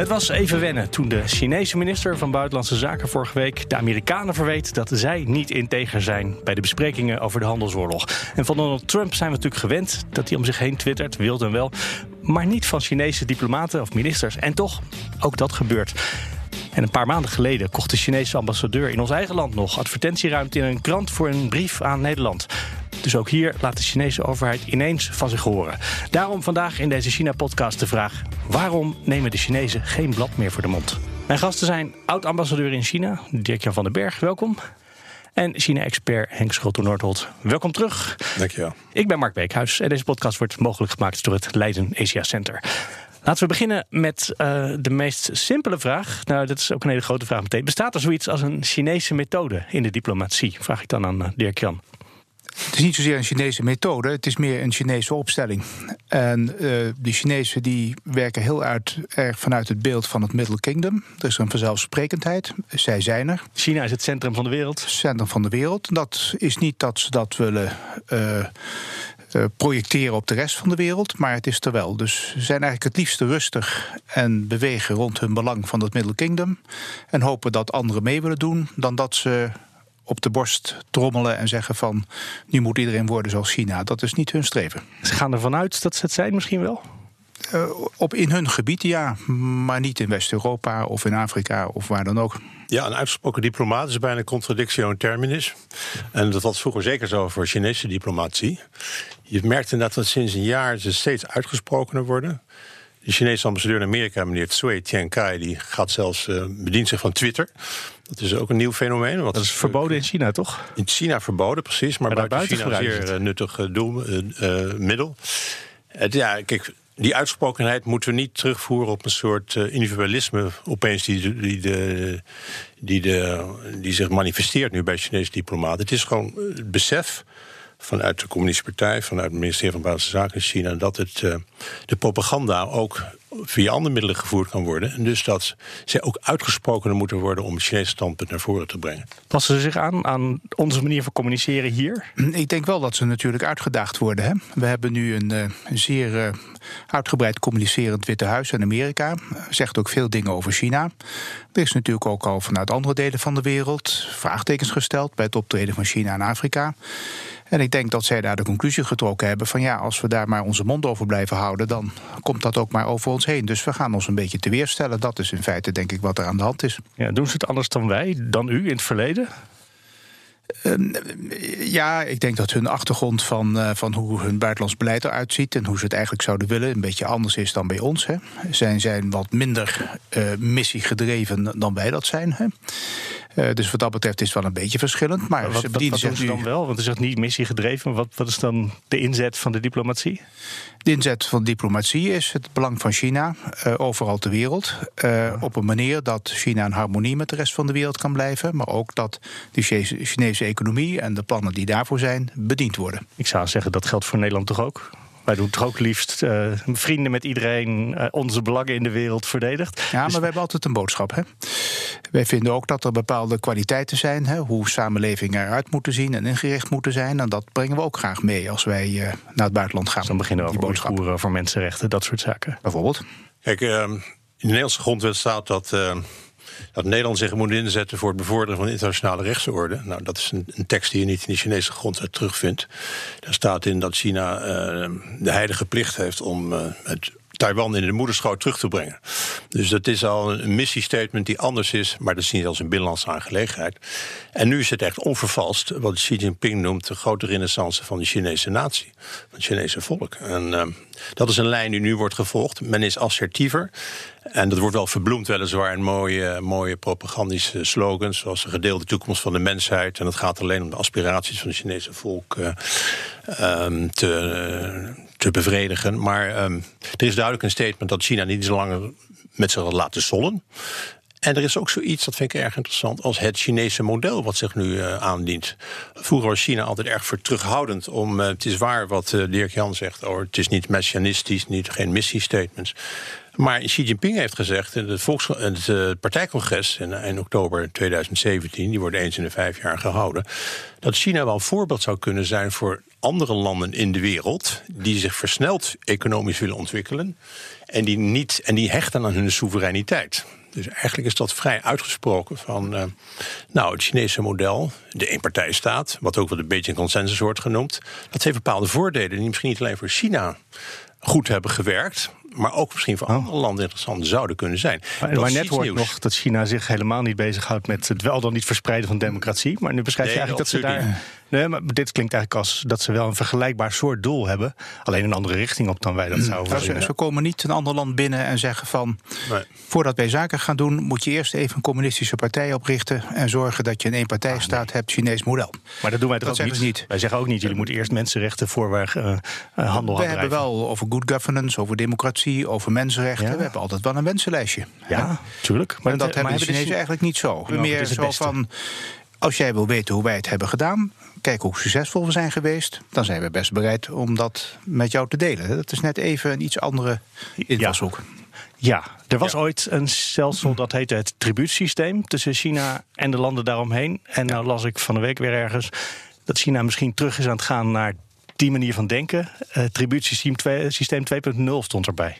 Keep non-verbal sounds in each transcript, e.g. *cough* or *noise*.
Het was even wennen toen de Chinese minister van Buitenlandse Zaken vorige week de Amerikanen verweet dat zij niet integer zijn bij de besprekingen over de handelsoorlog. En van Donald Trump zijn we natuurlijk gewend dat hij om zich heen twittert, wild en wel, maar niet van Chinese diplomaten of ministers. En toch, ook dat gebeurt. En een paar maanden geleden kocht de Chinese ambassadeur in ons eigen land nog advertentieruimte in een krant voor een brief aan Nederland. Dus ook hier laat de Chinese overheid ineens van zich horen. Daarom vandaag in deze China-podcast de vraag: waarom nemen de Chinezen geen blad meer voor de mond? Mijn gasten zijn oud-ambassadeur in China, Dirk-Jan van den Berg, welkom. En China-expert Henk Schulte-Noordholt. Welkom terug. Dankjewel. Ik ben Mark Beekhuis en deze podcast wordt mogelijk gemaakt door het Leiden Asia Center. Laten we beginnen met uh, de meest simpele vraag. Nou, dat is ook een hele grote vraag meteen. Bestaat er zoiets als een Chinese methode in de diplomatie? Vraag ik dan aan uh, Dirk-Jan. Het is niet zozeer een Chinese methode, het is meer een Chinese opstelling. En uh, de Chinezen die werken heel uit, erg vanuit het beeld van het Middle Kingdom. Er is een vanzelfsprekendheid, zij zijn er. China is het centrum van de wereld. Centrum van de wereld. Dat is niet dat ze dat willen. Uh, uh, projecteren op de rest van de wereld, maar het is er wel. Dus ze zijn eigenlijk het liefste rustig en bewegen rond hun belang van het Middle Kingdom. En hopen dat anderen mee willen doen, dan dat ze op de borst trommelen en zeggen van nu moet iedereen worden zoals China. Dat is niet hun streven. Ze gaan ervan uit dat ze het zijn misschien wel? Uh, op in hun gebied ja, maar niet in West-Europa of in Afrika of waar dan ook. Ja, een uitgesproken diplomaat is bijna contradictio in terminis. En dat was vroeger zeker zo voor Chinese diplomatie. Je merkt inderdaad dat sinds een jaar ze steeds uitgesprokener worden. De Chinese ambassadeur in Amerika, meneer Tsui Tiankai, die gaat zelfs uh, bedient zich van Twitter. Dat is ook een nieuw fenomeen. Dat is verboden in China, toch? In China verboden, precies. Maar, maar buiten, China een zeer nuttig doel, uh, middel. Het, ja, kijk, die uitsprokenheid moeten we niet terugvoeren op een soort uh, individualisme opeens die, die, de, die, de, die zich manifesteert nu bij Chinese diplomaten. Het is gewoon het besef vanuit de Communistische Partij, vanuit het ministerie van Buitenlandse Zaken in China, dat het, uh, de propaganda ook via andere middelen gevoerd kan worden. En dus dat zij ook uitgesprokener moeten worden om het Chinese standpunt naar voren te brengen. Passen ze zich aan aan onze manier van communiceren hier? Ik denk wel dat ze natuurlijk uitgedaagd worden. Hè? We hebben nu een uh, zeer uh, uitgebreid communicerend Witte Huis in Amerika. Zegt ook veel dingen over China. Er is natuurlijk ook al vanuit andere delen van de wereld vraagtekens gesteld bij het optreden van China en Afrika. En ik denk dat zij daar de conclusie getrokken hebben van ja, als we daar maar onze mond over blijven houden, dan komt dat ook maar over ons heen. Dus we gaan ons een beetje te weerstellen. Dat is in feite denk ik wat er aan de hand is. Ja, doen ze het anders dan wij, dan u in het verleden? Uh, ja, ik denk dat hun achtergrond van, uh, van hoe hun buitenlands beleid eruit ziet en hoe ze het eigenlijk zouden willen, een beetje anders is dan bij ons. Hè. Zij zijn wat minder uh, missiegedreven dan wij dat zijn. Hè. Uh, dus wat dat betreft is het wel een beetje verschillend. Maar wat, ze bedienen zich nu... dan wel? Want het is niet missiegedreven. Wat, wat is dan de inzet van de diplomatie? De inzet van diplomatie is het belang van China uh, overal ter wereld. Uh, op een manier dat China in harmonie met de rest van de wereld kan blijven. Maar ook dat de Chinese economie en de plannen die daarvoor zijn bediend worden. Ik zou zeggen dat geldt voor Nederland toch ook? Wij doen toch ook liefst uh, vrienden met iedereen, uh, onze belangen in de wereld verdedigt. Ja, maar dus... we hebben altijd een boodschap. Hè? Wij vinden ook dat er bepaalde kwaliteiten zijn, hè, hoe samenlevingen eruit moeten zien en ingericht moeten zijn. En dat brengen we ook graag mee als wij uh, naar het buitenland gaan. Dus dan beginnen we over boodschap. over mensenrechten, dat soort zaken. Bijvoorbeeld. Kijk, in de Nederlandse grondwet staat dat dat Nederland zich moet inzetten voor het bevorderen van de internationale rechtsorde. Nou, dat is een, een, tekst die je niet in de Chinese grondwet terugvindt. Daar staat in dat China uh, de heilige plicht heeft om uh, het Taiwan in de moederschoot terug te brengen. Dus dat is al een missiestatement die anders is, maar dat is niet als een binnenlandse aangelegenheid. En nu is het echt onvervalst wat Xi Jinping noemt de grote renaissance van de Chinese natie, van het Chinese volk. En uh, dat is een lijn die nu wordt gevolgd. Men is assertiever. En dat wordt wel verbloemd, weliswaar, in mooie, mooie propagandische slogans. Zoals de gedeelde toekomst van de mensheid. En het gaat alleen om de aspiraties van het Chinese volk uh, um, te, te bevredigen. Maar um, er is duidelijk een statement dat China niet zo langer met zich laten zollen. En er is ook zoiets, dat vind ik erg interessant, als het Chinese model wat zich nu uh, aandient. Vroeger was China altijd erg voor terughoudend om. Uh, het is waar wat uh, Dirk Jan zegt, oh, het is niet messianistisch, niet, geen missiestatements. Maar Xi Jinping heeft gezegd in het, volks, het partijcongres in, in, oktober 2017, die wordt eens in de vijf jaar gehouden, dat China wel een voorbeeld zou kunnen zijn voor andere landen in de wereld die zich versneld economisch willen ontwikkelen en die, niet, en die hechten aan hun soevereiniteit. Dus eigenlijk is dat vrij uitgesproken van uh, nou, het Chinese model, de eenpartijstaat, wat ook wel een beetje een consensus wordt genoemd, dat heeft bepaalde voordelen die misschien niet alleen voor China goed hebben gewerkt, maar ook misschien voor andere landen interessant zouden kunnen zijn. Maar, maar net hoort nog dat China zich helemaal niet bezighoudt met het wel dan niet verspreiden van democratie. Maar nu beschrijf je eigenlijk dat ze daar. Nee, maar dit klinkt eigenlijk als dat ze wel een vergelijkbaar soort doel hebben. Alleen een andere richting op dan wij dat zouden nou, ze, ze, komen niet een ander land binnen en zeggen van... Nee. voordat wij zaken gaan doen, moet je eerst even een communistische partij oprichten... en zorgen dat je een eenpartijstaat ah, hebt, Chinees model. Maar dat doen wij toch ook niet? niet? Wij zeggen ook niet, jullie moeten eerst mensenrechten voor waar uh, handel We hebben wel over good governance, over democratie, over mensenrechten. We hebben altijd wel een wensenlijstje. Ja, tuurlijk. Maar, dat, hebben de Chinezen eigenlijk niet zo. Meer zo van... Als jij wil weten hoe wij het hebben gedaan, kijk hoe succesvol we zijn geweest, dan zijn we best bereid om dat met jou te delen. Dat is net even een iets andere invalshoek. Ja. er was ooit een stelsel dat heette het tribuutsysteem tussen China en de landen daaromheen. En nou las ik van de week weer ergens dat China misschien terug is aan het gaan naar die manier van denken. Uh, tribuutsysteem 2.0 stond erbij.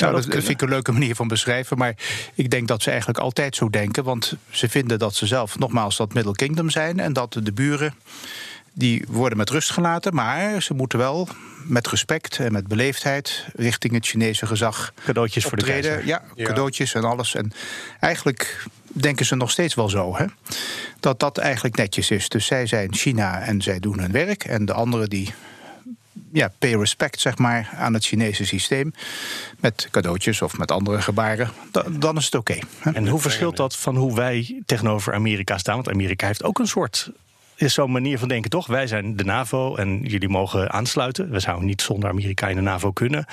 Nou, dat, vind ik een leuke manier van beschrijven. Maar ik denk dat ze eigenlijk altijd zo denken. Want ze vinden dat ze zelf nogmaals dat Middle Kingdom zijn. En dat de buren die worden met rust gelaten. Maar ze moeten wel met respect en met beleefdheid richting het Chinese gezag. Cadeautjes optreden. voor de keizer. Ja, cadeautjes en alles. En eigenlijk denken ze nog steeds wel zo. Hè? Dat dat eigenlijk netjes is. Dus zij zijn China en zij doen hun werk. En de anderen die ja, pay respect zeg maar, aan het Chinese systeem. Met cadeautjes of met andere gebaren. Dan, is het oké. en hoe verschilt dat van hoe wij tegenover Amerika staan? Want Amerika heeft ook een soort is zo'n manier van denken, toch? Wij zijn de NAVO en jullie mogen aansluiten. We zouden niet zonder Amerika in de NAVO kunnen.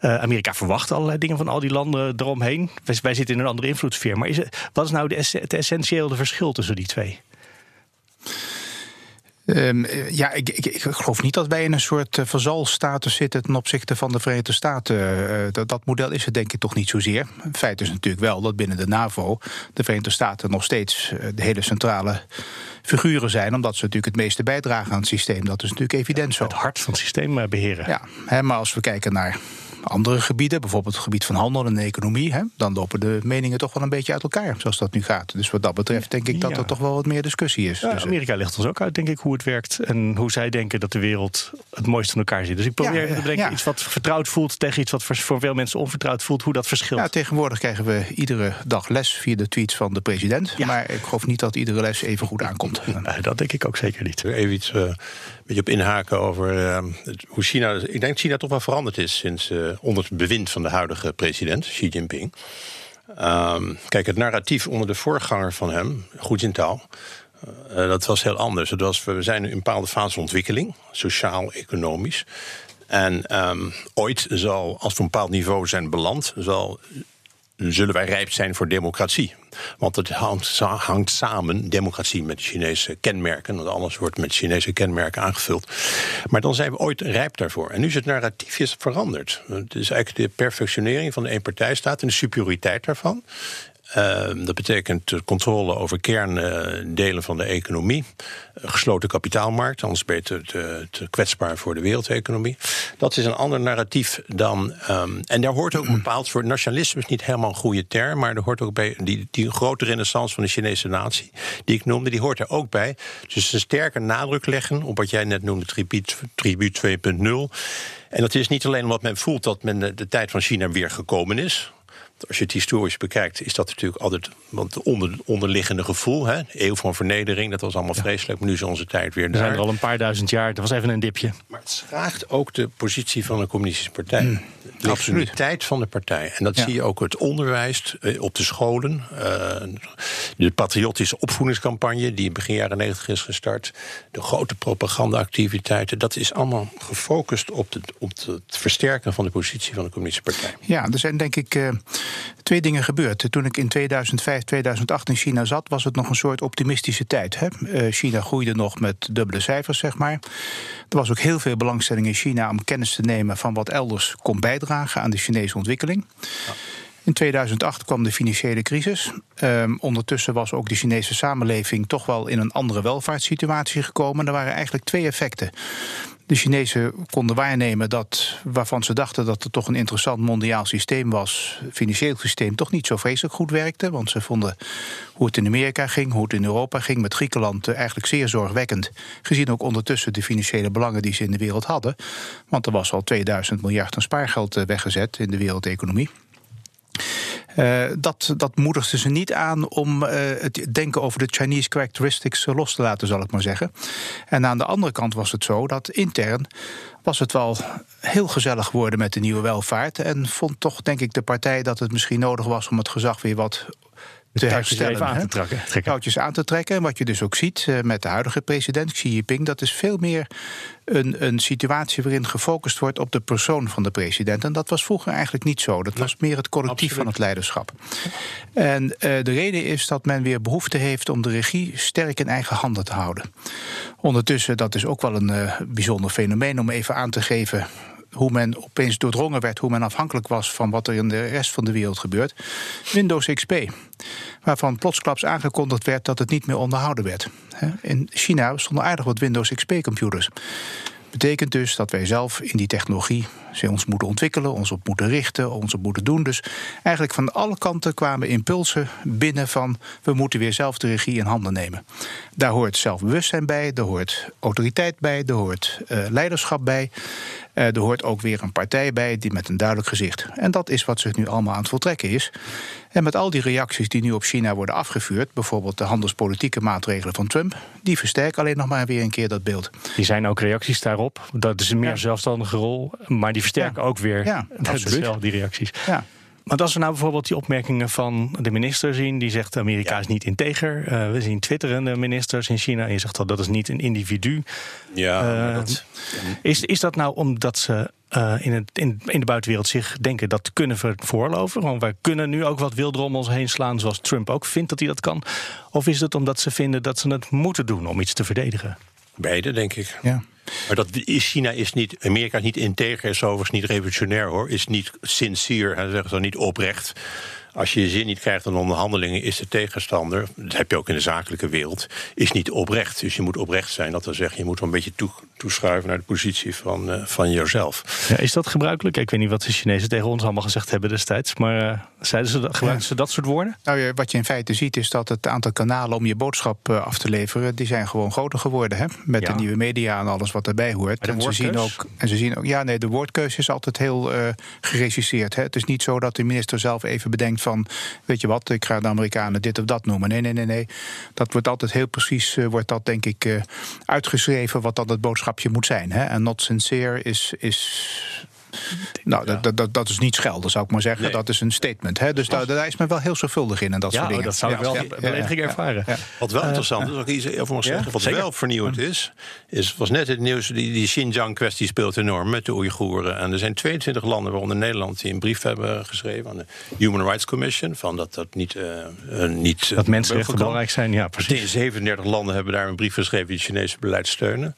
Uh, Amerika verwacht allerlei dingen van al die landen eromheen. Wij, zitten in een andere invloedssfeer. Maar is wat is nou de, het essentiële verschil tussen die twee? Um, ja, ik, ik, ik, geloof niet dat wij in een soort uh, vazalstatus zitten ten opzichte van de Verenigde Staten. Uh, dat, dat, model is het denk ik toch niet zozeer. Feit is natuurlijk wel dat binnen de NAVO de Verenigde Staten nog steeds uh, de hele centrale figuren zijn, omdat ze natuurlijk het meeste bijdragen aan het systeem. Dat is natuurlijk evident zo. Het hart van het systeem beheren. Ja, hè, maar als we kijken naar andere gebieden, bijvoorbeeld het gebied van handel en economie, hè, dan lopen de meningen toch wel een beetje uit elkaar, zoals dat nu gaat. Dus wat dat betreft denk ik dat er toch wel wat meer discussie is. Ja, dus, eh, Amerika legt ons ook uit, denk ik, hoe het werkt en hoe zij denken dat de wereld het mooiste van elkaar zit. Dus ik probeer ja, te bedenken iets wat vertrouwd voelt tegen iets wat voor veel mensen onvertrouwd voelt, hoe dat verschilt. Ja, tegenwoordig krijgen we iedere dag les via de tweets van de president, maar ik geloof niet dat iedere les even goed aankomt. *laughs* dat denk ik ook zeker niet. Even iets uh, beetje op inhaken over uh, hoe China. Ik denk dat China toch wel veranderd is sinds uh, onder het bewind van de huidige president, Xi Jinping. Um, kijk, het narratief onder de voorganger van hem, Hu Jintao, uh, dat was heel anders. Het was, we zijn in een bepaalde fase ontwikkeling, sociaal-economisch. En um, ooit zal, als we een bepaald niveau zijn beland, zal zullen wij rijp zijn voor democratie. Want het hangt, samen, democratie, met Chinese kenmerken. Want alles wordt met Chinese kenmerken aangevuld. Maar dan zijn we ooit rijp daarvoor. En nu is het narratief veranderd. Het is eigenlijk de perfectionering van de eenpartijstaat en de superioriteit daarvan. Ehm, dat betekent controle over kerndelen van de economie. Gesloten kapitaalmarkt, anders beter te, te, kwetsbaar voor de wereldeconomie. Dat is een ander narratief dan. Um, en daar hoort ook een bepaald soort. Nationalisme is niet helemaal een goede term, maar er hoort ook bij. Die, die grote renaissance van de Chinese natie, die ik noemde, die hoort er ook bij. Dus een sterke nadruk leggen op wat jij net noemde, tribuut 2.0. En dat is niet alleen omdat men voelt dat men de tijd van China weer gekomen is. Als je het historisch bekijkt, is dat natuurlijk altijd want onder, onderliggende gevoel. Hè? De eeuw van vernedering, dat was allemaal vreselijk. Maar nu is onze tijd weer daar. We zijn er al een paar duizend jaar. Dat was even een dipje. Maar het schraagt ook de positie van een communistische partij. Mm. Legitimiteit van de partij. En dat zie je ook het onderwijs, eh, op de scholen. Uh, de patriotische opvoedingscampagne, die begin jaren 90 is gestart. De grote propagandaactiviteiten. Dat is allemaal gefocust op, de, op het versterken van de positie van de Communistische Partij. Ja, er zijn denk ik uh, twee dingen gebeurd. Toen ik in 2005, 2008 in China zat, was het nog een soort optimistische tijd. Hè? Uh, China groeide nog met dubbele cijfers, zeg maar. Er was ook heel veel belangstelling in China om kennis te nemen van wat elders kon bijdragen aan de Chinese ontwikkeling. In 2008 kwam de financiële crisis. Um, ondertussen was ook de Chinese samenleving toch wel in een andere welvaartssituatie gekomen. Er waren eigenlijk twee effecten. De Chinezen konden waarnemen dat waarvan ze dachten dat het toch een interessant mondiaal systeem was, financieel systeem, toch niet zo vreselijk goed werkte. Want ze vonden hoe het in Amerika ging, hoe het in Europa ging, met Griekenland eh, eigenlijk zeer zorgwekkend. Gezien ook ondertussen de financiële belangen die ze in de wereld hadden. Want er was al 2000 miljard aan spaargeld eh, weggezet in de wereldeconomie. Uh, dat, dat moedigde ze niet aan om uh, het denken over de Chinese characteristics los te laten, zal ik maar zeggen. En aan de andere kant was het zo dat intern was het wel heel gezellig geworden met de nieuwe welvaart. En vond toch, denk ik, de partij dat het misschien nodig was om het gezag weer wat te herstellen. Aan te trekken. Touwtjes aan te trekken. En wat je dus ook ziet uh, met de huidige president, Xi Jinping, dat is veel meer een, een situatie waarin gefocust wordt op de persoon van de president. En dat was vroeger eigenlijk niet zo. Dat was meer het collectief van het leiderschap. En uh, de reden is dat men weer behoefte heeft om de regie sterk in eigen handen te houden. Ondertussen, dat is ook wel een uh, bijzonder fenomeen om even aan te geven hoe men opeens doordrongen werd, hoe men afhankelijk was van wat er in de rest van de wereld gebeurt. Windows XP, waarvan plotsklaps aangekondigd werd dat het niet meer onderhouden werd. In China stonden aardig wat Windows XP-computers. Betekent dus dat wij zelf in die technologie ons moeten ontwikkelen, ons op moeten richten, ons op moeten doen. Dus eigenlijk van alle kanten kwamen impulsen binnen van we moeten weer zelf de regie in handen nemen. Daar hoort zelfbewustzijn bij, daar hoort autoriteit bij, daar hoort uh, leiderschap bij. Uh, er hoort ook weer een partij bij die met een duidelijk gezicht. En dat is wat zich nu allemaal aan het voltrekken is. En met al die reacties die nu op China worden afgevuurd, bijvoorbeeld de handelspolitieke maatregelen van Trump, die versterken alleen nog maar weer een keer dat beeld. Die zijn ook reacties daarop. Dat is een meer ja. zelfstandige rol, maar die versterken ja. ook weer ja, absoluut. die reacties. Ja. Maar als we nou bijvoorbeeld die opmerkingen van de minister zien, die zegt Amerika ja. is niet integer. Uh, we zien twitterende ministers in China. En je zegt al dat is niet een individu. Ja, uh, dat... is, is dat nou omdat ze uh, in, het, in, in, de buitenwereld zich denken dat kunnen we voorloven? Want wij kunnen nu ook wat wilder om ons heen slaan, zoals Trump ook vindt dat hij dat kan. Of is het omdat ze vinden dat ze het moeten doen om iets te verdedigen? Beide, denk ik. Ja. Maar dat is, China is niet, Amerika is niet integer, is overigens niet revolutionair hoor, is niet sincere, zegt zo niet oprecht. Als je je zin niet krijgt aan onderhandelingen, is de tegenstander, dat heb je ook in de zakelijke wereld, is niet oprecht. Dus je moet oprecht zijn. Dat wil zeggen, je moet wel een beetje toe, toeschuiven naar de positie van, uh, van jezelf. Ja, is dat gebruikelijk? Ik weet niet wat de Chinezen tegen ons allemaal gezegd hebben destijds, maar uh, zeiden ze, gebruikten ja. ze dat soort woorden? Nou, wat je in feite ziet is dat het aantal kanalen om je boodschap uh, af te leveren, die zijn gewoon groter geworden. Hè? Met ja. de nieuwe media en alles wat erbij hoort. En ze, zien ook, en ze zien ook, ja, nee, de woordkeuze is altijd heel geregisseerd. Hè? Het is niet zo dat de minister zelf even bedenkt van, weet je wat, ik ga de Amerikanen dit of dat noemen. Nee, nee, nee, nee. Dat wordt altijd heel precies, wordt dat denk ik uitgeschreven wat dan het boodschapje moet zijn. Hè? En not sincere is, is nou, ja. dat, dat, dat is niet schelden, zou ik maar zeggen. Nee. Dat is een statement. Hè? Dus daar, daar is men wel heel zorgvuldig in en dat ja, soort dingen. dat zou ik wel ja, belediging ervaren. Wat wel interessant is, als ik iets over mag zeggen, wat Zeker. wel vernieuwend is, is, was net het nieuws, die, die Xinjiang-kwestie speelt enorm met de Oeigoeren. En er zijn 22 landen, waaronder Nederland, die een brief hebben geschreven aan de Human Rights Commission, van dat dat niet... Uh, niet dat mensenrechten belangrijk zijn, ja, precies. 37 landen hebben daar een brief geschreven die het Chinese beleid steunen.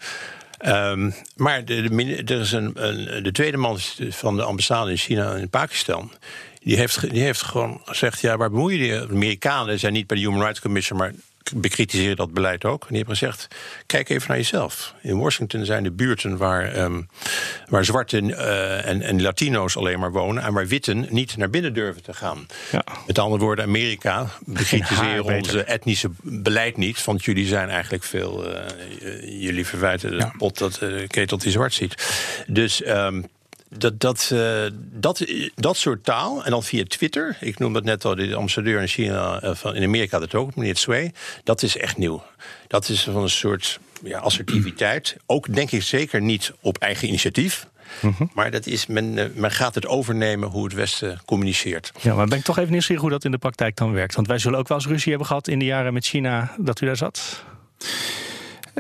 Um, maar de, er is een, een, de tweede man van de ambassade in China en Pakistan. Die heeft, die heeft gewoon gezegd: ja, waar bemoeien De Amerikanen zijn niet bij de Human Rights Commission, maar bekritiseren dat beleid ook. En die hebben gezegd: kijk even naar jezelf. In Washington zijn de buurten waar, um, waar zwarten uh, en, en Latino's alleen maar wonen. en waar witten niet naar binnen durven te gaan. Ja. Met andere woorden, Amerika bekritiseren onze etnische beleid niet. Want jullie zijn eigenlijk veel. Uh, jullie verwijten de ja. pot dat de uh, ketel die zwart ziet. Dus. Um, dat, dat, uh, dat, dat soort taal, en dan via Twitter, ik noem dat net al, de ambassadeur in China, uh, van, in Amerika dat ook, meneer Tsui, dat is echt nieuw. Dat is van een soort ja, assertiviteit. Ook denk ik zeker niet op eigen initiatief. Mhm. Maar dat is, men, eh, men gaat het overnemen hoe het Westen communiceert. Ja, maar ben ik toch even nieuwsgierig hoe dat in de praktijk dan werkt. Want wij zullen ook wel eens ruzie hebben gehad in de jaren met China dat u daar zat.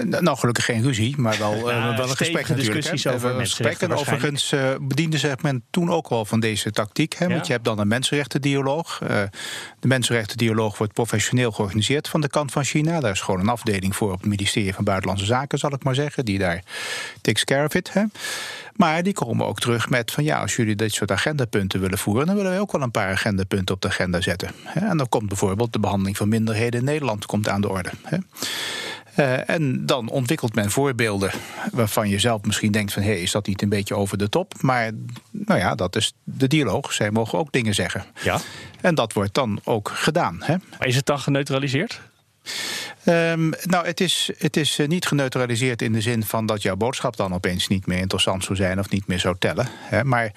Nou, gelukkig geen ruzie, maar wel, *laughs* uh, wel een gesprek natuurlijk. discussies over gesprekken. Overigens uh, bediende zich men toen ook wel van deze tactiek. Hè, Want je hebt dan een mensenrechtendialoog. Uh, de mensenrechtendialoog wordt professioneel georganiseerd van de kant van China. Daar is gewoon een afdeling voor op het ministerie van Buitenlandse Zaken, zal ik maar zeggen. Die daar takes care of it. Hè. Maar die komen ook terug met van ja, als jullie dit soort agendapunten willen voeren, dan willen wij ook wel een paar agendapunten op de agenda zetten. En dan komt bijvoorbeeld de behandeling van minderheden in Nederland komt aan de orde. Uh, en dan ontwikkelt men voorbeelden waarvan je zelf misschien denkt van... hé, hey, is dat niet een beetje over de top? Maar nou ja, dat is de dialoog. Zij mogen ook dingen zeggen. Ja. En dat wordt dan ook gedaan. Hè? Maar is het dan geneutraliseerd? Um, nou, het is, het is eh, niet geneutraliseerd in de zin van dat jouw boodschap dan opeens niet meer interessant zou zijn of niet meer zou tellen. Hè. Maar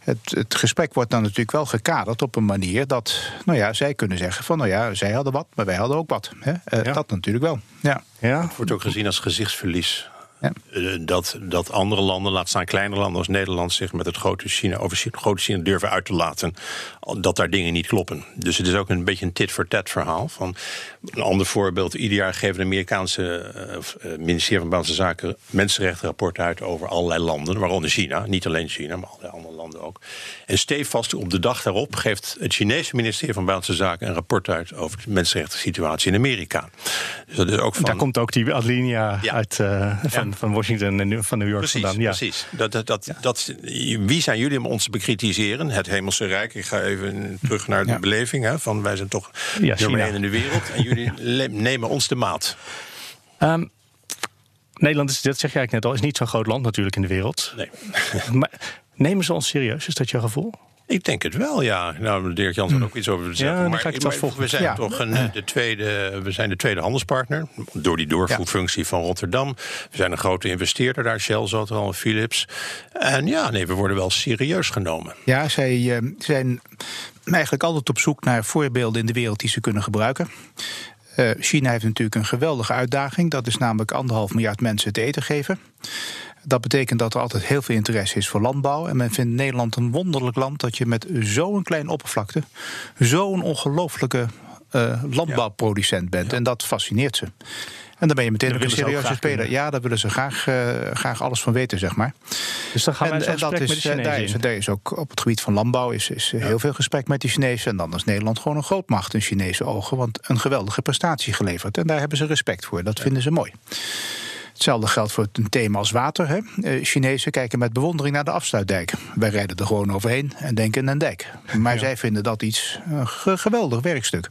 het, het gesprek wordt dan natuurlijk wel gekaderd op een manier dat, nou ja, zij kunnen zeggen van, nou ja, zij hadden wat, maar wij hadden ook wat. Hè. Uh, Dat natuurlijk wel. Ja. Ja. Het wordt ook gezien als gezichtsverlies. Eh, dat, dat andere landen, laat staan kleinere landen als Nederland, zich met het grote China, over grote China durven uit te laten. Dat daar dingen niet kloppen. Dus het is ook een beetje een tit-for-tat verhaal. Van een ander voorbeeld: ieder jaar geven de Amerikaanse uh, ministerie van Buitenlandse Zaken mensenrechtenrapporten uit over allerlei landen, waaronder China. Niet alleen China, maar allerlei andere landen ook. En stevast op de dag daarop geeft het Chinese ministerie van Buitenlandse Zaken een rapport uit over de mensenrechten situatie in Amerika. Dus dat is ook van... Daar komt ook die alinea uit uh, van van Washington en van New York precies, vandaan. Ja. Precies. Dat, dat, dat, dat, wie zijn jullie om ons te bekritiseren? Het Hemelse Rijk. Ik ga even terug naar de beleving. Hè, van wij zijn toch ja, nummer één in de wereld. En jullie *laughs* nemen ons de maat. Um, Nederland is, dat zeg jij net al, is niet zo'n groot land natuurlijk in de wereld. Nee. *laughs* maar nemen ze ons serieus? Is dat jouw gevoel? Ik denk het wel, ja. Nou, Dirk Jans had hmm. ook iets over zeggen. Ja, maar, ik maar we zijn toch een, de, tweede, we zijn de tweede handelspartner. Door die doorvoerfunctie van Rotterdam. We zijn een grote investeerder daar. Shell zat er al, Philips. En ja, nee, we worden wel serieus genomen. Ja, zij uh, zijn eigenlijk altijd op zoek naar voorbeelden in de wereld die ze kunnen gebruiken. Uh, China heeft natuurlijk een geweldige uitdaging. Dat is namelijk anderhalf miljard mensen te eten geven. Dat betekent dat er altijd heel veel interesse is voor landbouw. En men vindt Nederland een wonderlijk land dat je met zo'n klein oppervlakte zo'n ongelooflijke uh, landbouwproducent bent. En dat fascineert ze. En dan ben je meteen een serieuze speler. Ja, daar willen ze graag, uh, graag alles van weten, zeg maar. Dus dan gaan wij en, en dat is, uh, daar, is, daar is ook op het gebied van landbouw is, is ja. heel veel gesprek met die Chinezen. En dan is Nederland gewoon een grootmacht in Chinese ogen. Want een geweldige prestatie geleverd. En daar hebben ze respect voor. Dat ja. vinden ze mooi. Hetzelfde geldt voor een thema als water. Hè. Uh, Chinezen kijken met bewondering naar de afsluitdijk. Wij rijden er gewoon overheen en denken een dijk. Maar ja. zij vinden dat iets een geweldig werkstuk.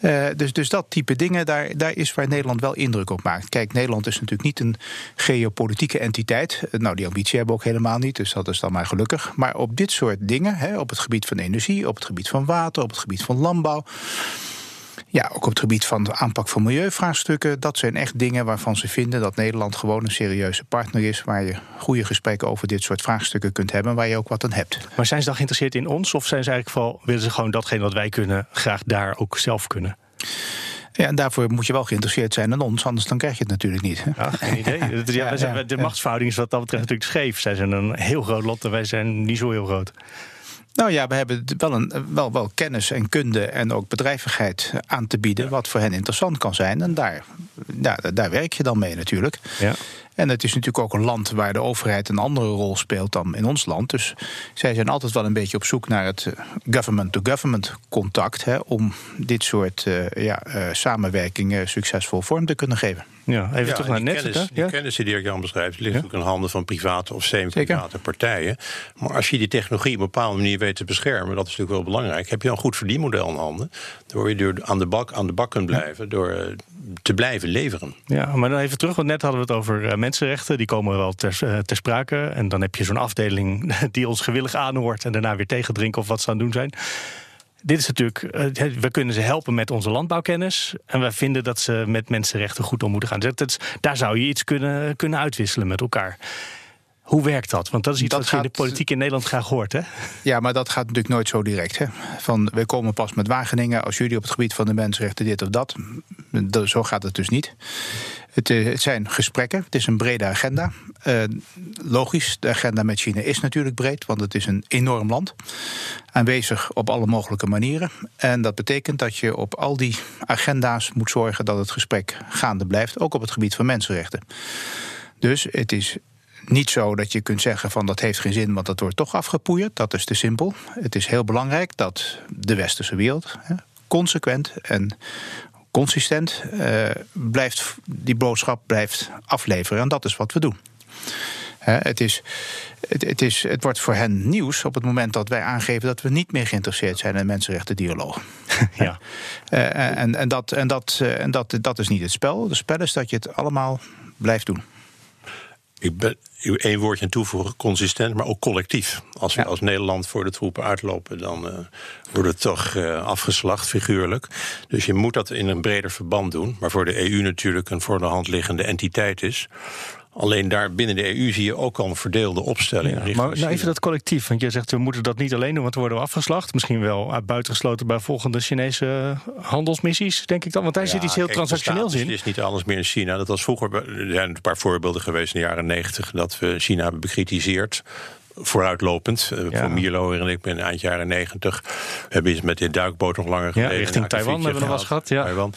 Uh, dus, dus dat type dingen, daar, daar is waar Nederland wel indruk op maakt. Kijk, Nederland is natuurlijk niet een geopolitieke entiteit. Nou, die ambitie hebben we ook helemaal niet, dus dat is dan maar gelukkig. Maar op dit soort dingen, hè, op het gebied van energie, op het gebied van water, op het gebied van landbouw. Ja, ook op het gebied van de aanpak van milieuvraagstukken. Dat zijn echt dingen waarvan ze vinden dat Nederland gewoon een serieuze partner is. Waar je goede gesprekken over dit soort vraagstukken kunt hebben. Waar je ook wat aan hebt. Maar zijn ze dan geïnteresseerd in ons? Of zijn ze eigenlijk vooral, willen ze gewoon datgene wat wij kunnen, graag daar ook zelf kunnen? Ja, en daarvoor moet je wel geïnteresseerd zijn in ons, anders dan krijg je het natuurlijk niet. Ja, geen idee. *laughs* Ja, ja, zijn, de machtsverhouding is wat dat betreft natuurlijk scheef. Zij zijn een heel groot lot en wij zijn niet zo heel groot. Nou ja, we hebben wel, een, wel, wel kennis en kunde en ook bedrijvigheid aan te bieden, wat voor hen interessant kan zijn. En daar, daar, daar werk je dan mee natuurlijk. Ja. En het is natuurlijk ook een land waar de overheid een andere rol speelt dan in ons land. Dus zij zijn altijd wel een beetje op zoek naar het government-to-government contact. Hè, om dit soort uh, ja, uh, samenwerkingen succesvol vorm te kunnen geven. Ja, even ja, terug naar net. Kennis, die ja? kennis die Dirk Jan beschrijft, ligt ja? natuurlijk in handen van private of semi-private partijen. Maar als je die technologie op een bepaalde manier weet te beschermen, dat is natuurlijk wel belangrijk. Heb je een goed verdienmodel in handen, door je door aan de bak, aan de bak kunt blijven, door te blijven leveren. Ja, maar dan even terug, want net hadden we het over uh, mensenrechten. Die komen wel ter, uh, ter sprake. En dan heb je zo'n afdeling *laughs* die ons gewillig aanhoort en daarna weer tegendrinken of wat ze aan het doen zijn. Dit is natuurlijk, uh, we kunnen ze helpen met onze landbouwkennis. En wij vinden dat ze met mensenrechten goed om moeten gaan. Dat, daar zou je iets kunnen, kunnen uitwisselen met elkaar. Hoe werkt dat? Want dat is iets dat wat je in de politiek in Nederland graag hoort, hè? Ja, maar dat gaat natuurlijk nooit zo direct. Hè? Van, we komen pas met Wageningen als jullie op het gebied van de mensenrechten dit of dat. Zo gaat het dus niet. Het, eh, het zijn gesprekken, het is een brede agenda. Uh, logisch, de agenda met China is natuurlijk breed, want het is een enorm land. Aanwezig op alle mogelijke manieren. En dat betekent dat je op al die agenda's moet zorgen dat het gesprek gaande blijft, ook op het gebied van mensenrechten. Dus het is niet zo dat je kunt zeggen van dat heeft geen zin, want dat wordt toch afgepoeierd. Dat is te simpel. Het is heel belangrijk dat de westerse wereld consequent en consistent uh, blijft, die boodschap blijft afleveren. En dat is wat we doen. het, is, het, het, is, het wordt voor hen nieuws op het moment dat wij aangeven dat we niet meer geïnteresseerd zijn in mensenrechtendialoog. *laughs* Ja. Uh, en en, dat, en, dat, en dat, dat is niet het spel. Het spel is dat je het allemaal blijft doen. Ik ben één woordje aan toevoegen, consistent, maar ook collectief. Als we als Nederland voor de troepen uitlopen, dan uh, wordt het toch uh, afgeslacht, figuurlijk. Dus je moet dat in een breder verband doen, maar voor de EU natuurlijk een voor de hand liggende entiteit is. Alleen daar binnen de EU zie je ook al een verdeelde opstelling. Ja, maar nou even dat collectief. Want je zegt we moeten dat niet alleen doen, want we worden afgeslacht. Misschien wel buitengesloten bij volgende Chinese handelsmissies, denk ik dan. Want daar zit iets heel transactioneels in. Het is niet alles meer in China. Dat was vroeger. Er zijn een paar voorbeelden geweest in de jaren negentig dat we China hebben bekritiseerd vooruitlopend. Eh, ja. Voor Mierlo en ik ben eind jaren negentig. We hebben iets met de duikboot nog langer geleden. Ja, richting Taiwan hebben we nog wel gehad. Ja. Taiwan.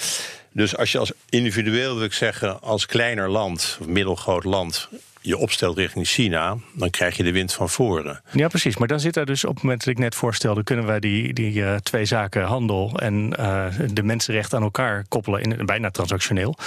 Dus als je als individueel, wil ik zeggen, als kleiner land, of middelgroot land, je opstelt richting China, dan krijg je de wind van voren. Ja, precies. Maar dan zit er dus op het moment dat ik net voorstelde, kunnen wij die, die uh, twee zaken, handel en uh, de mensenrechten aan elkaar koppelen, in, bijna transactioneel.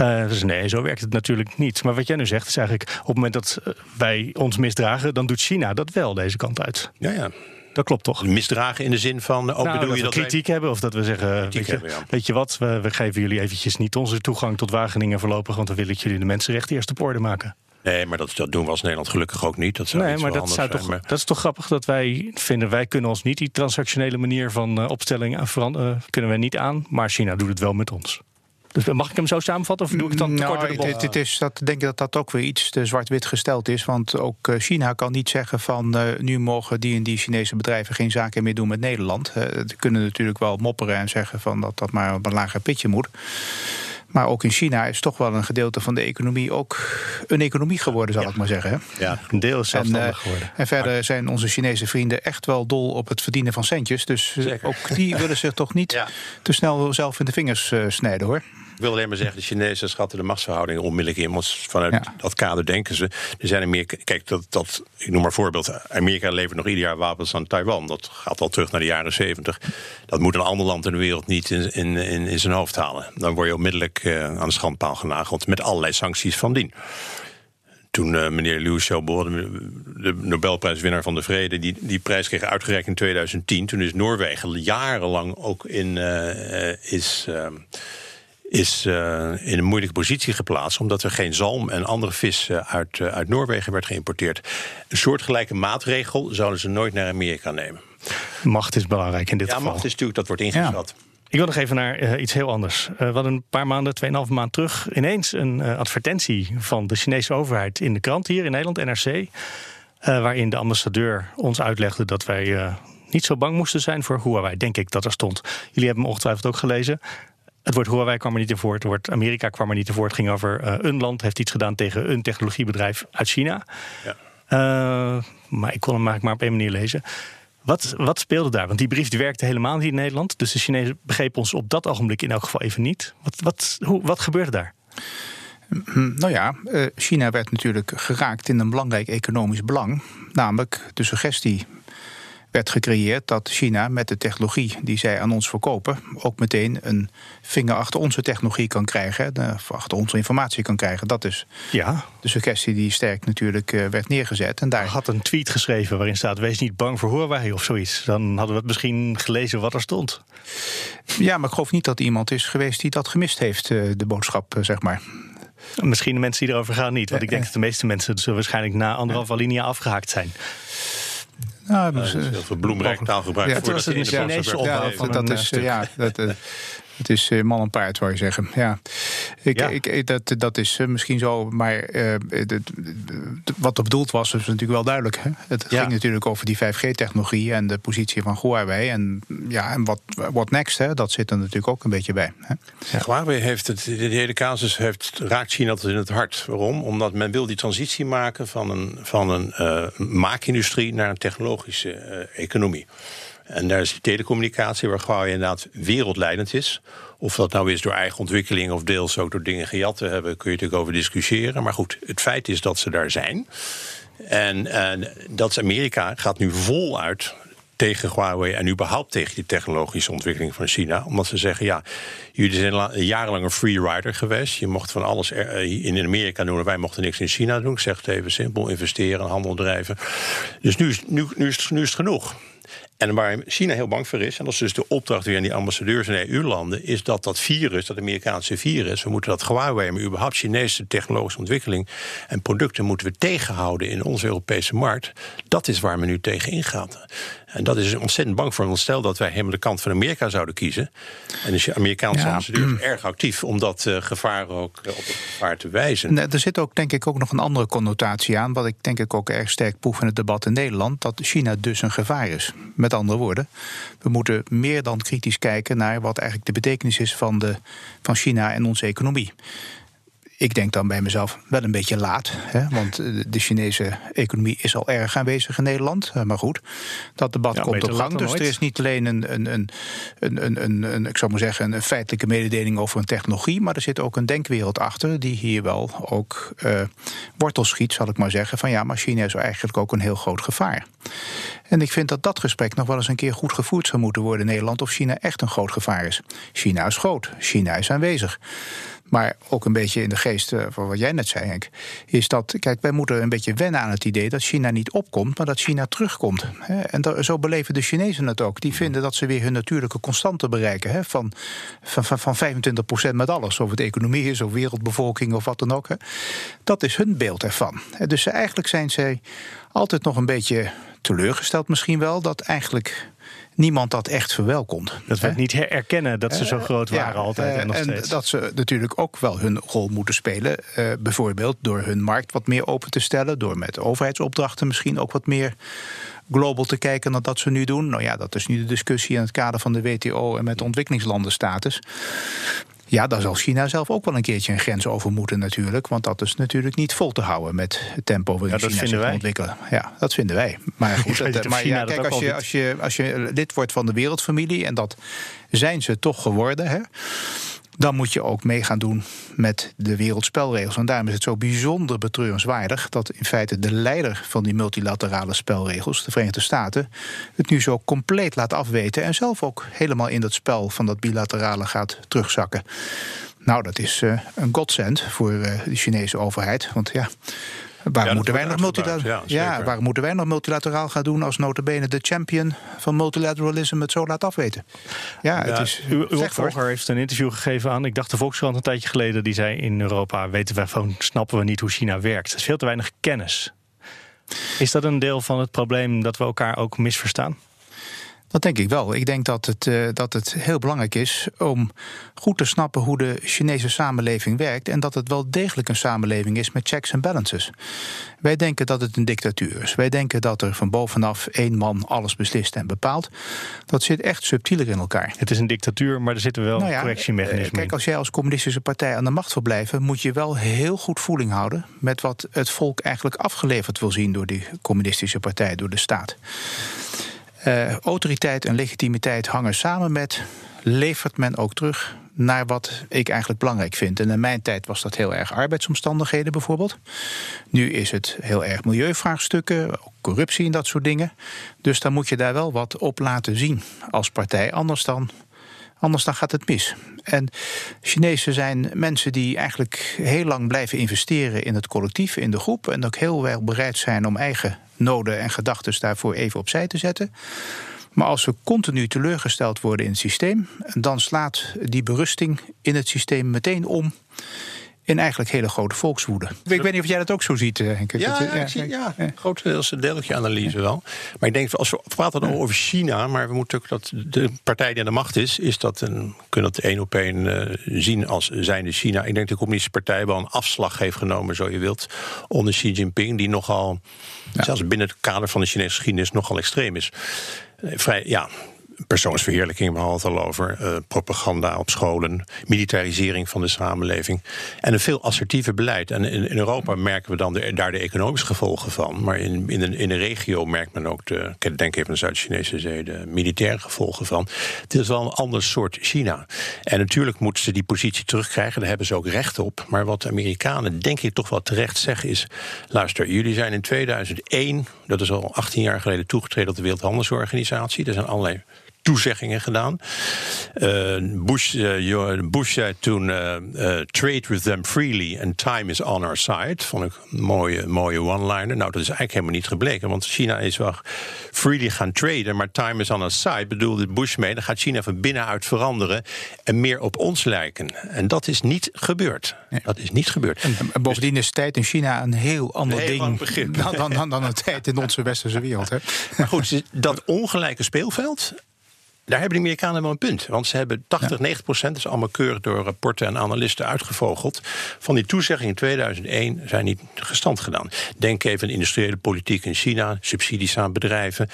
Uh, dus nee, zo werkt het natuurlijk niet. Maar wat jij nu zegt is eigenlijk, op het moment dat wij ons misdragen, dan doet China dat wel deze kant uit. Ja, ja. Dat klopt toch? Misdragen in de zin van. Ook nou, bedoel je dat kritiek hebben of dat we zeggen. Weet je, weet je, wat, we, we, geven jullie eventjes niet onze toegang tot Wageningen voorlopig, want dan willen jullie de mensenrechten eerst op orde maken. Nee, maar dat, dat, doen we als Nederland gelukkig ook niet. Dat zou nee, maar dat, zou toch, dat is toch grappig dat wij vinden... wij kunnen ons niet die transactionele manier van uh, opstelling uh, kunnen we niet aan. Maar China doet het wel met ons. Dus mag ik hem zo samenvatten of doe ik het dan nou, kort de dit, is, dat, denk ik dat dat ook weer iets te zwart-wit gesteld is. Want ook eh, China kan niet zeggen van uh, nu mogen die en die Chinese bedrijven geen zaken meer doen met Nederland. Uh, die kunnen natuurlijk wel mopperen en zeggen van dat dat maar op een lager pitje moet. Maar ook in China is toch wel een gedeelte van de economie ook een economie geworden, zal ik maar zeggen. Ja, een deel is zelfstandig geworden. En verder zijn onze Chinese vrienden echt wel dol op het verdienen van centjes. Dus ook die willen zich toch niet *laughs* te snel zelf in de vingers snijden hoor. Ik wil alleen maar zeggen, de Chinezen schatten de machtsverhoudingen onmiddellijk in. Want vanuit dat kader denken ze. Er zijn er meer. Kijk, dat, dat, ik noem maar een voorbeeld. Amerika levert nog ieder jaar wapens aan Taiwan. Dat gaat al terug naar de jaren zeventig. Dat moet een ander land in de wereld niet in, in, in, in zijn hoofd halen. Dan word je onmiddellijk uh, aan de schandpaal genageld. Met allerlei sancties van dien toen uh, meneer Liu Xiaobo, de Nobelprijswinnaar van de Vrede, die, die prijs kreeg uitgereikt in 2010. Toen is Noorwegen jarenlang ook in uh, is. Uh, is uh, in een moeilijke positie geplaatst. omdat er geen zalm en andere vis uh, uit, uh, uit Noorwegen werd geïmporteerd. Een soortgelijke maatregel zouden ze nooit naar Amerika nemen. Macht is belangrijk in dit ja, geval. Ja, macht is natuurlijk, dat wordt ingeschat. Ja. Ik wil nog even naar iets heel anders. we hadden een paar maanden, tweeënhalve maand terug... ineens een advertentie van de Chinese overheid in de krant hier in Nederland, NRC... waarin de ambassadeur ons uitlegde dat wij niet zo bang moesten zijn voor Huawei. Denk ik dat er stond. Jullie hebben hem ongetwijfeld ook gelezen. Het woord Huawei kwam er niet in voor. Het woord Amerika kwam er niet in voor. Het ging over uh, een land heeft iets gedaan tegen een technologiebedrijf uit China. Ja. Uh, maar ik kon hem maar op één manier lezen. Wat, wat, speelde daar? Want die brief die werkte helemaal niet in Nederland. Dus de Chinezen begrepen ons op dat ogenblik in elk geval even niet. Wat, wat, hoe, wat gebeurde daar? Hm, nou ja, eh, China werd natuurlijk geraakt in een belangrijk economisch belang. Namelijk de suggestie werd gecreëerd dat China met de technologie die zij aan ons verkopen ook meteen een vinger achter onze technologie kan krijgen, of achter onze informatie kan krijgen. Dat is ja. de suggestie die sterk natuurlijk eh, werd neergezet. En daar had een tweet geschreven waarin staat: wees niet bang voor Huawei of zoiets. Dan hadden we het misschien gelezen wat er stond. Ja, maar ik geloof niet dat iemand is geweest die dat gemist heeft, eh, de boodschap, eh, zeg maar. Misschien de mensen die erover gaan niet. Want ik denk dat de meeste mensen zullen waarschijnlijk na anderhalf alinea afgehaakt zijn. Nou, uh, heel veel bloemrijk taalgebruik. Ja, het was een Chinese opbouw ja, dat, is, ja, dat, het is man en paard, zou je zeggen. Ja. Ik, ik, dat, dat is eh, misschien zo, maar uh, wat er bedoeld was, is natuurlijk wel duidelijk. Hè? Het ging natuurlijk over die 5G-technologie en de positie van Huawei. En, ja, en wat what next, hè? dat zit er natuurlijk ook een beetje bij. Hè? Ja. Huawei heeft het, de hele casus heeft, raakt China tot in het hart. Waarom? Omdat men wil die transitie maken van een, van een uh, maakindustrie naar een technologische economie. En daar is die telecommunicatie, waar Huawei inderdaad wereldleidend is. Of dat nou is door eigen ontwikkeling of deels ook door dingen gejat te hebben, kun je natuurlijk over discussiëren. Maar goed, het feit is dat ze daar zijn. En, dat Amerika gaat nu voluit tegen Huawei en überhaupt tegen die technologische ontwikkeling van China. Omdat ze zeggen, ja, jullie zijn jarenlang een free rider geweest. Je mocht van alles eh, in Amerika doen en wij mochten niks in China doen. Ik zeg het even simpel, investeren, handel drijven. Dus nu, nu, nu, is, nu is het genoeg. En waar China heel bang voor is, en dat is dus de opdracht weer aan die ambassadeurs in EU-landen, is dat dat virus, dat Amerikaanse virus, we moeten dat maar überhaupt Chinese technologische ontwikkeling en producten moeten we tegenhouden in onze Europese markt. Dat is waar men nu tegen ingaat. En dat is ontzettend bang voor. Want stel dat wij helemaal de kant van Amerika zouden kiezen. En de Amerikaanse ja. ambassadeur is erg actief om dat uh, gevaar ook uh, op het gevaar te wijzen. Nee, er zit ook denk ik ook nog een andere connotatie aan. Wat ik denk ik ook erg sterk proef in het debat in Nederland. Dat China dus een gevaar is. Met andere woorden, we moeten meer dan kritisch kijken naar wat eigenlijk de betekenis is van, de, van China en onze economie ik denk dan bij mezelf wel een beetje laat. Hè, want de Chinese economie is al erg aanwezig in Nederland. Eh, maar goed, dat debat komt op gang. Dus er is niet alleen een, een, een, een, een, een, ik zou maar zeggen, een feitelijke mededeling over een technologie. Maar er zit ook een denkwereld achter die hier wel ook uh, wortel schiet, zal ik maar zeggen. Van ja, maar China is eigenlijk ook een heel groot gevaar. En ik vind dat dat gesprek nog wel eens een keer goed gevoerd zou moeten worden in Nederland. Of China echt een groot gevaar is. China is groot. China is aanwezig. Maar ook een beetje in de geest eh, van wat jij net zei, Henk. Is dat, kijk, wij moeten een beetje wennen aan het idee dat China niet opkomt, maar dat China terugkomt. En zo beleven de Chinezen het ook. Die vinden dat ze weer hun natuurlijke constante bereiken. Van, van, van, van 25% met alles. Of het economie is, of wereldbevolking, of wat dan ook. Dat is hun beeld ervan. Dus eigenlijk zijn zij altijd nog een beetje teleurgesteld misschien wel. Dat eigenlijk niemand dat echt verwelkomt. Dat we het niet herkennen dat ze zo eh, groot waren altijd en nog en dat ze natuurlijk ook wel hun rol moeten spelen. Uh, bijvoorbeeld door hun markt wat meer open te stellen. Door met overheidsopdrachten misschien ook wat meer global te kijken dan dat ze nu doen. Nou ja, dat is nu de discussie in het kader van de WTO en met de ontwikkelingslandenstatus. Ja, daar zal China zelf ook wel een keertje een grens over moeten natuurlijk. Want dat is natuurlijk niet vol te houden met het tempo waarin ja, China zich wij. ontwikkelen. Ja, dat vinden wij. Maar *laughs* goed, het, maar ja, kijk, als je, als, je, als je lid wordt van de wereldfamilie... en dat zijn ze toch geworden... Hè, dan moet je ook mee gaan doen met de wereldspelregels. En daarom is het zo bijzonder betreurenswaardig dat in feite de leider van die multilaterale spelregels, de Verenigde Staten, het nu zo compleet laat afweten en zelf ook helemaal in dat spel van dat bilaterale gaat terugzakken. Nou, dat is uh, een godsend voor uh, de Chinese overheid. Want ja, Waarom, moeten wij nog multilateraal, ja, ja, moeten wij nog multilateraal gaan doen als notabene de champion van multilateralisme het zo laat afweten? Ja, het is. Uw, uw opvolger heeft een interview gegeven aan, ik dacht de Volkskrant een tijdje geleden, die zei in Europa weten wij van, snappen we niet hoe China werkt. Er is veel te weinig kennis. Is dat een deel van het probleem dat we elkaar ook misverstaan? Dat denk ik wel. Ik denk dat het, uh, dat het heel belangrijk is om goed te snappen hoe de Chinese samenleving werkt. En dat het wel degelijk een samenleving is met checks en balances. Wij denken dat het een dictatuur is. Wij denken dat er van bovenaf één man alles beslist en bepaalt. Dat zit echt subtieler in elkaar. Het is een dictatuur, maar er zitten wel nou ja, correctiemechanismen Kijk, als jij als communistische partij aan de macht wil blijven, moet je wel heel goed voeling houden met wat het volk eigenlijk afgeleverd wil zien door die communistische partij, door de staat. Uh, autoriteit en legitimiteit hangen samen met levert men ook terug naar wat ik eigenlijk belangrijk vind. En in mijn tijd was dat heel erg arbeidsomstandigheden bijvoorbeeld. Nu is het heel erg milieuvraagstukken, corruptie en dat soort dingen. Dus dan moet je daar wel wat op laten zien als partij. Anders dan Anders dan gaat het mis. En Chinezen zijn mensen die eigenlijk heel lang blijven investeren in het collectief, in de groep. En ook heel wel bereid zijn om eigen noden en gedachten daarvoor even opzij te zetten. Maar als ze continu teleurgesteld worden in het systeem, dan slaat die berusting in het systeem meteen om in eigenlijk hele grote volkswoede. Ik weet niet of jij dat ook zo ziet, Henk. Ja, ja, ik zie, ja, ja. grotendeels deel ik je analyse wel. Maar ik denk, als we praten dan over China... maar we moeten ook dat de partij die aan de macht is... is dat een, kunnen dat één op één uh, zien als zijnde China. Ik denk dat de communistische partij wel een afslag heeft genomen, zo je wilt... onder Xi Jinping, die nogal, ja. zelfs binnen het kader van de Chinese geschiedenis... nogal extreem is. Vrij, ja, persoonsverheerlijking, we hadden het al over. Uh, propaganda op scholen, militarisering van de samenleving. En een veel assertiever beleid. En in, Europa merken we dan daar de economische gevolgen van. Maar in, in, de, in de regio merkt men ook, de, ik denk even aan de Zuid-Chinese zee, de militaire gevolgen van. Het is wel een ander soort China. En natuurlijk moeten ze die positie terugkrijgen, daar hebben ze ook recht op. Maar wat de Amerikanen, denk ik, toch wel terecht zeggen is: luister, jullie zijn in 2001, dat is al 18 jaar geleden, toegetreden tot de Wereldhandelsorganisatie. Er zijn allerlei toezeggingen gedaan. Uh, Bush, uh, Bush zei toen: uh, trade with them freely and time is on our side. Vond ik een mooie, mooie one-liner. Nou, dat is eigenlijk helemaal niet gebleken, want China is wel freely gaan traden, maar time is on our side. Bedoelde Bush mee, dan gaat China van binnenuit veranderen en meer op ons lijken. En dat is niet gebeurd. Dat is niet gebeurd. En, en bovendien is tijd in China een heel ander heel ding dan, dan, dan, dan een tijd in onze westerse wereld. Hè? Maar goed, dat ongelijke speelveld daar hebben de Amerikanen wel een punt. Want ze hebben 80, 90 procent, dat is allemaal keurig door rapporten en analisten uitgevogeld. van die toezeggingen in 2001 zijn niet gestand gedaan. Denk even aan industriële politiek in China, subsidies aan bedrijven.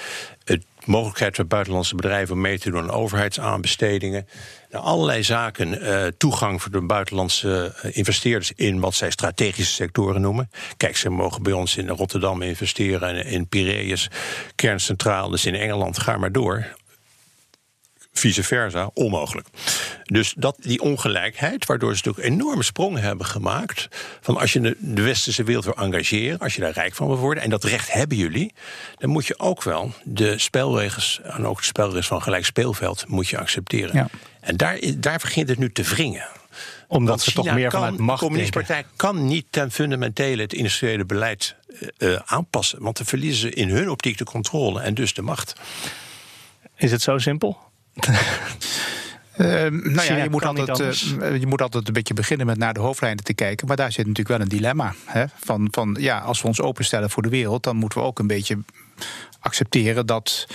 Het mogelijkheid voor buitenlandse bedrijven om mee te doen aan overheidsaanbestedingen. Nou, allerlei zaken, uh, toegang voor de buitenlandse uh, investeerders in wat zij strategische sectoren noemen. Kijk, ze mogen bij ons in Rotterdam investeren en in Piraeus, kerncentrales dus in Engeland, ga maar door vice versa, onmogelijk. Dus dat, die ongelijkheid, waardoor ze natuurlijk enorme sprongen hebben gemaakt. van als je de, westerse wereld wil engageren, als je daar rijk van wil worden, en dat recht hebben jullie, dan moet je ook wel de spelregels, en ook de spelregels van gelijk speelveld, moet je accepteren. Ja. En daar, daar begint het nu te wringen omdat ze toch meer vanuit macht De communistische partij kan niet ten fundamentele het industriële beleid uh, aanpassen. Want dan verliezen ze in hun optiek de controle en dus de macht. Is het zo simpel? Uh, *laughs* nou ja, je moet, altijd, uh, je moet altijd een beetje beginnen met naar de hoofdlijnen te kijken. Maar daar zit natuurlijk wel een dilemma. Hè? Van, van ja, als we ons openstellen voor de wereld, dan moeten we ook een beetje accepteren dat.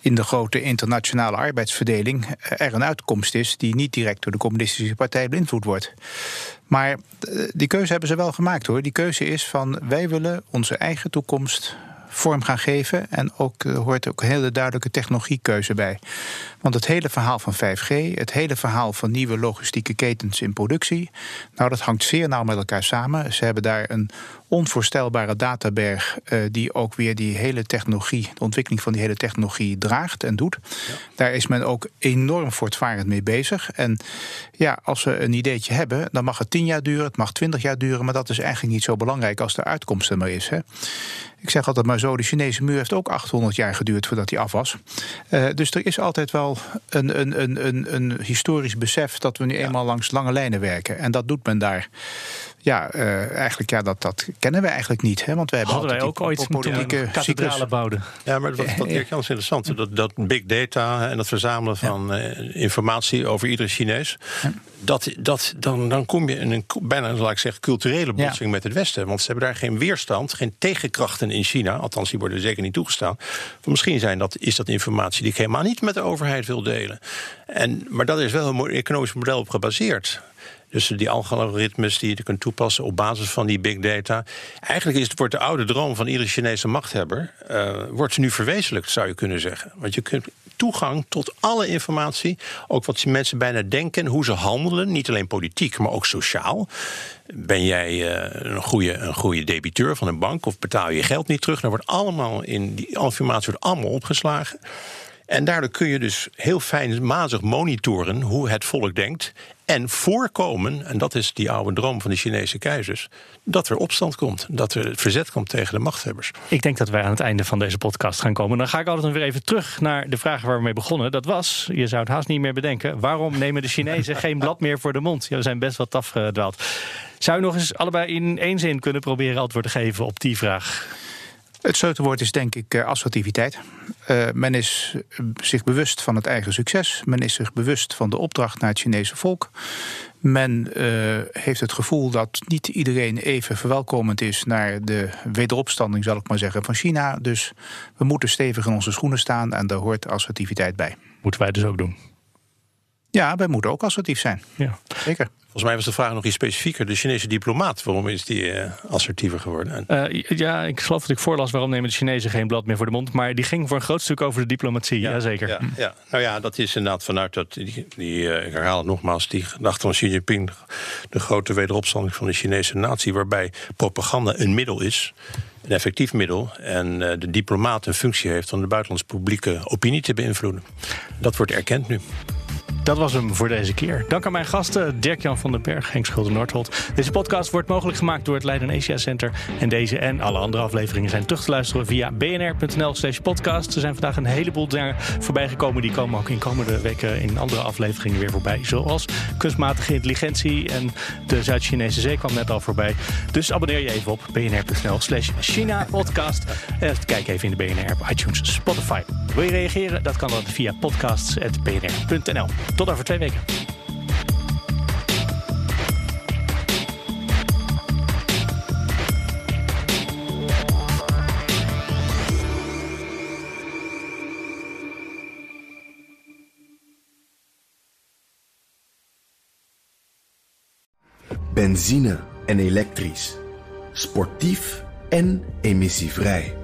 In de grote internationale arbeidsverdeling er een uitkomst is die niet direct door de Communistische Partij beïnvloed wordt. Maar eh, die keuze hebben ze wel gemaakt hoor. Die keuze is van wij willen onze eigen toekomst vorm gaan geven. En ook er hoort ook een hele duidelijke technologiekeuze bij. Want het hele verhaal van 5G, het hele verhaal van nieuwe logistieke ketens in productie, nou dat hangt zeer nauw met elkaar samen. Ze hebben daar een onvoorstelbare databerg uh, die ook weer die hele technologie, de ontwikkeling van die hele technologie draagt en doet. Daar is men ook enorm voortvarend mee bezig. En ja, als we een ideetje hebben, dan mag het 10 jaar duren, het mag 20 jaar duren, maar dat is eigenlijk niet zo belangrijk als de uitkomst er maar is. Hè. Ik zeg altijd maar zo, de Chinese muur heeft ook 800 jaar geduurd voordat die af was. Uh, dus er is altijd wel een, een, een, een, een historisch besef dat we nu eenmaal langs lange lijnen werken. En dat doet men daar. Ja, uh, eigenlijk ja, dat, dat kennen we eigenlijk niet. Hè? Want we hebben Hadden wij ook ooit politieke kathedralen bouwden. Ja, maar wat, wat Erik Jans interessant dat, dat big data en het verzamelen van ja. uh, informatie over iedere Chinees. Ja. Dat, dat, dan, dan kom je in een bijna, laat ik zeggen, culturele botsing ja. met het Westen. Want ze hebben daar geen weerstand, geen tegenkrachten in China. Althans, die worden zeker niet toegestaan. Misschien zijn dat, is dat informatie die ik helemaal niet met de overheid wil delen. En, maar dat is wel een economisch model op gebaseerd. Dus die algoritmes die je kunt toepassen op basis van die big data. Eigenlijk is het, wordt de oude droom van iedere Chinese machthebber... Uh, wordt nu verwezenlijkt, zou je kunnen zeggen. Want je kunt toegang tot alle informatie. Ook wat mensen bijna denken, hoe ze handelen. Niet alleen politiek, maar ook sociaal. Ben jij uh, een, goede, een goede debiteur van een bank... of betaal je geld niet terug? Dan wordt allemaal in die informatie wordt allemaal opgeslagen. En daardoor kun je dus heel fijnmazig monitoren hoe het volk denkt. En voorkomen, en dat is die oude droom van de Chinese keizers, dat er opstand komt. Dat er verzet komt tegen de machthebbers. Ik denk dat wij aan het einde van deze podcast gaan komen. Dan ga ik altijd weer even terug naar de vraag waar we mee begonnen. Dat was, je zou het haast niet meer bedenken, waarom nemen de Chinezen *laughs* geen blad meer voor de mond? Ja, we zijn best wat afgedwaald. Zou je nog eens allebei in één zin kunnen proberen antwoord te geven op die vraag? Het sleutelwoord is denk ik uh, assertiviteit. Uh, men is zich bewust van het eigen succes. Men is zich bewust van de opdracht naar het Chinese volk. Men heeft het gevoel dat niet iedereen even verwelkomend is naar de wederopstanding, zal ik maar zeggen, van China. Dus we moeten stevig in onze schoenen staan en daar hoort assertiviteit bij. Moeten wij dus ook doen? Ja, wij moeten ook assertief zijn. Ja. Zeker. Volgens mij was de vraag nog iets specifieker. De Chinese diplomaat, waarom is die uh, assertiever geworden? Uh, ja, ik geloof dat ik voorlas waarom nemen de Chinezen geen blad meer voor de mond. Maar die ging voor een groot stuk over de diplomatie, ja, jazeker. Ja, ja. Nou ja, dat is inderdaad vanuit dat, die, die uh, ik herhaal het nogmaals, die gedachte van Xi Jinping, de grote wederopstanding van de Chinese natie, waarbij propaganda een middel is een effectief middel. En de diplomaat een functie heeft om de buitenlandse publieke opinie te beïnvloeden. Dat wordt erkend nu. Dat was hem voor deze keer. Dank aan mijn gasten Dirk-Jan van den Berg, Henk Schulder-Noordholt. Deze podcast wordt mogelijk gemaakt door het Leiden Asia Center. En deze en alle andere afleveringen zijn terug te luisteren via bnr.nl slash podcast. Er zijn vandaag een heleboel dingen voorbij gekomen. Die komen ook in komende weken in andere afleveringen weer voorbij. Zoals kunstmatige intelligentie en de Zuid-Chinese zee kwam net al voorbij. Dus abonneer je even op bnr.nl slash China podcast. En kijk even in de BNR iTunes, Spotify. Wil je reageren? Dat kan dan via podcasts.bnr.nl. Tot over twee weken. Benzine en elektrisch. Sportief en emissievrij.